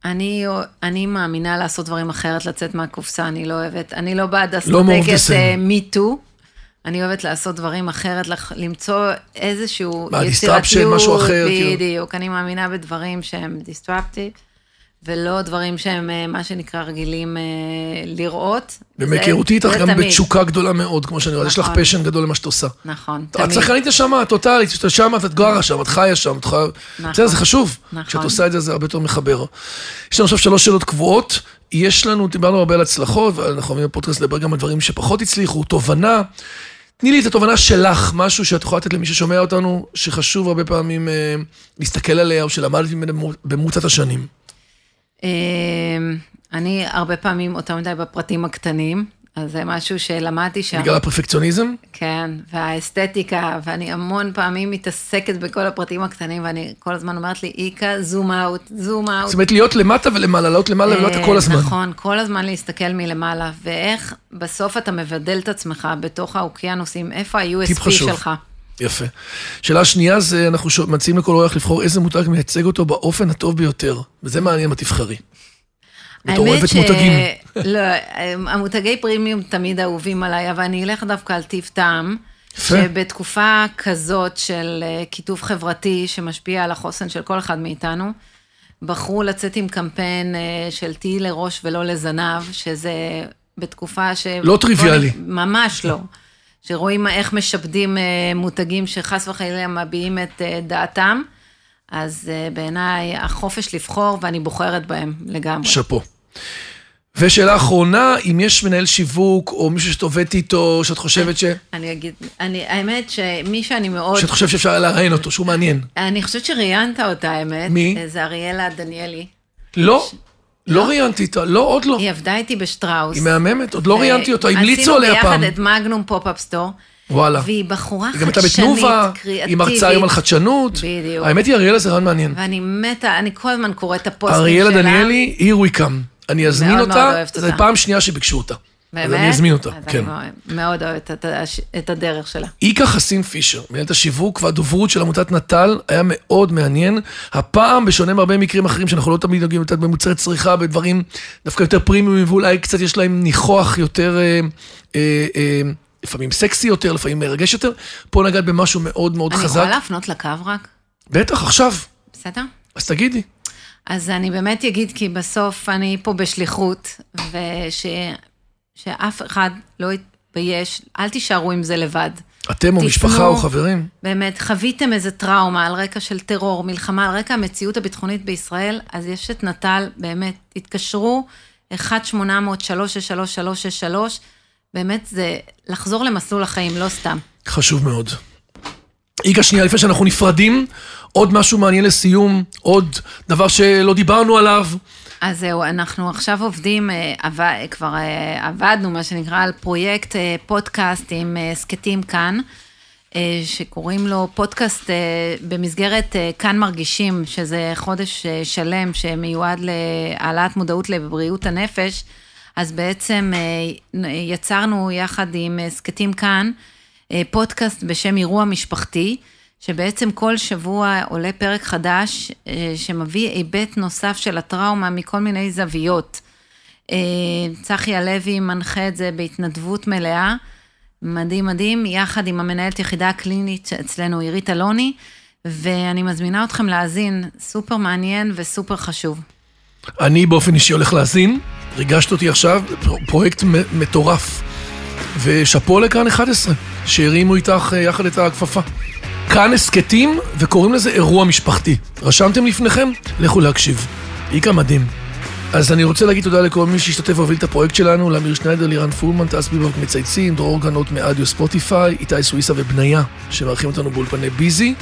אני, אני מאמינה לעשות דברים אחרת, לצאת מהקופסה, אני לא אוהבת, אני לא בעד the אסטרטגיית. מיטו. אני אוהבת לעשות דברים אחרת, לח- למצוא איזשהו מה, יצירתיות. disruption, משהו אחר, כאילו. בדיוק, אני מאמינה בדברים שהם disruptive, ולא דברים שהם, אה, מה שנקרא, רגילים אה, לראות. ומהיכרותי איתך גם תמיד. בתשוקה גדולה מאוד, כמו שאני רואה, יש לך נכון. פשן גדול למה שאת עושה. נכון, את שחקנית נשמה, טוטאלית, כשאת שמה, את גרה שם, את חיה שם, את יכולה... נכון. בסדר, זה חשוב. נכון. כשאת עושה את זה, זה הרבה יותר מחבר. יש לנו עכשיו שלוש שאלות קבועות. יש לנו, דיברנו הרבה על הצלחות, ואנחנו אוהבים בפודקאסט לדבר גם על דברים שפחות הצליחו, תובנה. תני לי את התובנה שלך, משהו שאת יכולה לתת למי ששומע אותנו, שחשוב הרבה פעמים אה, להסתכל עליה, או שלמדת ממנה במרוצת השנים. אמ, אני הרבה פעמים אותה מדי בפרטים הקטנים, אז זה משהו שלמדתי שם. בגלל הפרפקציוניזם? כן, והאסתטיקה, ואני המון פעמים מתעסקת בכל הפרטים הקטנים, ואני כל הזמן אומרת לי, איקה, זום אאוט, זום אאוט. זאת אומרת, להיות למטה ולמעלה, לעלות למעלה ולמטה כל הזמן. נכון, כל הזמן להסתכל מלמעלה, ואיך בסוף אתה מבדל את עצמך בתוך האוקיינוסים, איפה ה-USP. שלך. יפה. שאלה שנייה זה, אנחנו מציעים לכל אורח לבחור איזה מותג מייצג אותו באופן הטוב ביותר. וזה מעניין מה תבחרי. האמת ש... מותגים. לא, המותגי פרימיום תמיד אהובים עליי, אבל אני אלך דווקא על טיב טעם. יפה. שבתקופה כזאת של אה, קיטוב חברתי שמשפיע על החוסן של כל אחד מאיתנו, בחרו לצאת עם קמפיין אה, של תהי לראש ולא לזנב, שזה בתקופה ש... לא טריוויאלי. ממש לא. שרואים איך משפדים אה, מותגים שחס וחלילה מביעים את אה, דעתם, אז אה, בעיניי החופש לבחור, ואני בוחרת בהם לגמרי. שאפו. ושאלה אחרונה, אם יש מנהל שיווק, או מישהו שאת עובדת איתו, שאת חושבת ש... אני אגיד, אני, האמת שמי שאני מאוד, שאת חושבת שאפשר לראיין אותו, שהוא מעניין. אני חושבת שראיינת אותה, האמת. מי? זה אריאלה דניאלי. לא, לא ראיינתי איתה, לא, עוד לא. היא עבדה איתי בשטראוס. היא מהממת, עוד לא ראיינתי אותה, המליצו עליה פעם. עשינו ביחד את מגנום pop-up store. וואלה. והיא בחורה היא גם הייתה חדשנית, בתנובה, קריאטיבית. היא מרצה היום על חדשנות. בדיוק. האמת היא, אריאלה זה רעיון מעניין. ואני מתה, אני כל הזמן קוראת את הפוסטים שלה. אריאלה דניאלי, here we come. אני אזמין אותה, זו אותה. פעם שנייה שביקשו אותה. באמת? אז אני אזמין אותה, אז כן. אני מאוד- אוהבת את את הדרך שלה. איקה חסין פישר, מנהלת השיווק והדוברות של עמותת נט"ל, היה מאוד מעניין. הפעם, בשונה מהרבה מקרים אחרים שאנחנו לא תמיד נוגעים יותר במוצרי צריכה, בדברים דווקא יותר פרימיומים, ואולי קצת יש להם ניחוח יותר, אה, אה, אה, לפעמים סקסי יותר, לפעמים מרגש יותר, פה נגעת במשהו מאוד מאוד אני חזק. יכולה להפנות לקו רק? בטח, עכשיו. בסדר? אז תגידי. אז אני באמת אגיד, כי בסוף אני פה בשליחות, וש... שאף אחד לא יתבייש, אל תישארו עם זה לבד. אתם או. משפחה או חברים. באמת, חוויתם איזה טראומה על רקע של טרור, מלחמה, על רקע המציאות הביטחונית בישראל, אז יש את נט"ל, באמת, תתקשרו, 1-800-363-363, באמת זה לחזור למסלול החיים, לא סתם. חשוב מאוד. איקה, שנייה, לפני שאנחנו נפרדים, עוד משהו מעניין לסיום, עוד דבר שלא דיברנו עליו. אז זהו, אנחנו עכשיו עובדים, אה, כבר אה, עבדנו, מה שנקרא, על פרויקט אה, פודקאסט עם הסכתים כאן, שקוראים לו פודקאסט במסגרת כאן מרגישים, שזה חודש שלם שמיועד להעלאת מודעות לבריאות הנפש. אז בעצם יצרנו יחד עם הסכתים כאן פודקאסט בשם אירוע משפחתי, שבעצם כל שבוע עולה פרק חדש אה, שמביא היבט נוסף של הטראומה מכל מיני זוויות. אה, צחי הלוי מנחה את זה בהתנדבות מלאה, מדהים מדהים, יחד עם המנהלת יחידה הקלינית אצלנו, עירית אלוני, ואני מזמינה אתכם להאזין, סופר מעניין וסופר חשוב. אני באופן אישי הולך להאזין, ריגשת אותי עכשיו, פר- פרויקט מטורף. ושאפו לכאן 11, שהרימו איתך אה, יחד את הכפפה. כאן הסכתים, וקוראים לזה אירוע משפחתי. רשמתם לפניכם? לכו להקשיב. איקה מדהים. אז אני רוצה להגיד תודה לכל מי שהשתתף והוביל את הפרויקט שלנו, לאמיר שניידר, לירן פולמן, טס ביבוק מצייצים, דרור גנות מאדיו ספוטיפיי, איתי סוויסה ובניה, שמארחים אותנו באולפני ביזי.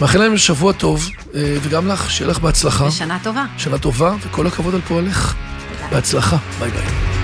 מאחל להם שבוע טוב, אה, וגם לך, שיהיה לך בהצלחה. ושנה טובה. שנה טובה, וכל הכבוד על פועלך. בהצלחה, ביי ביי.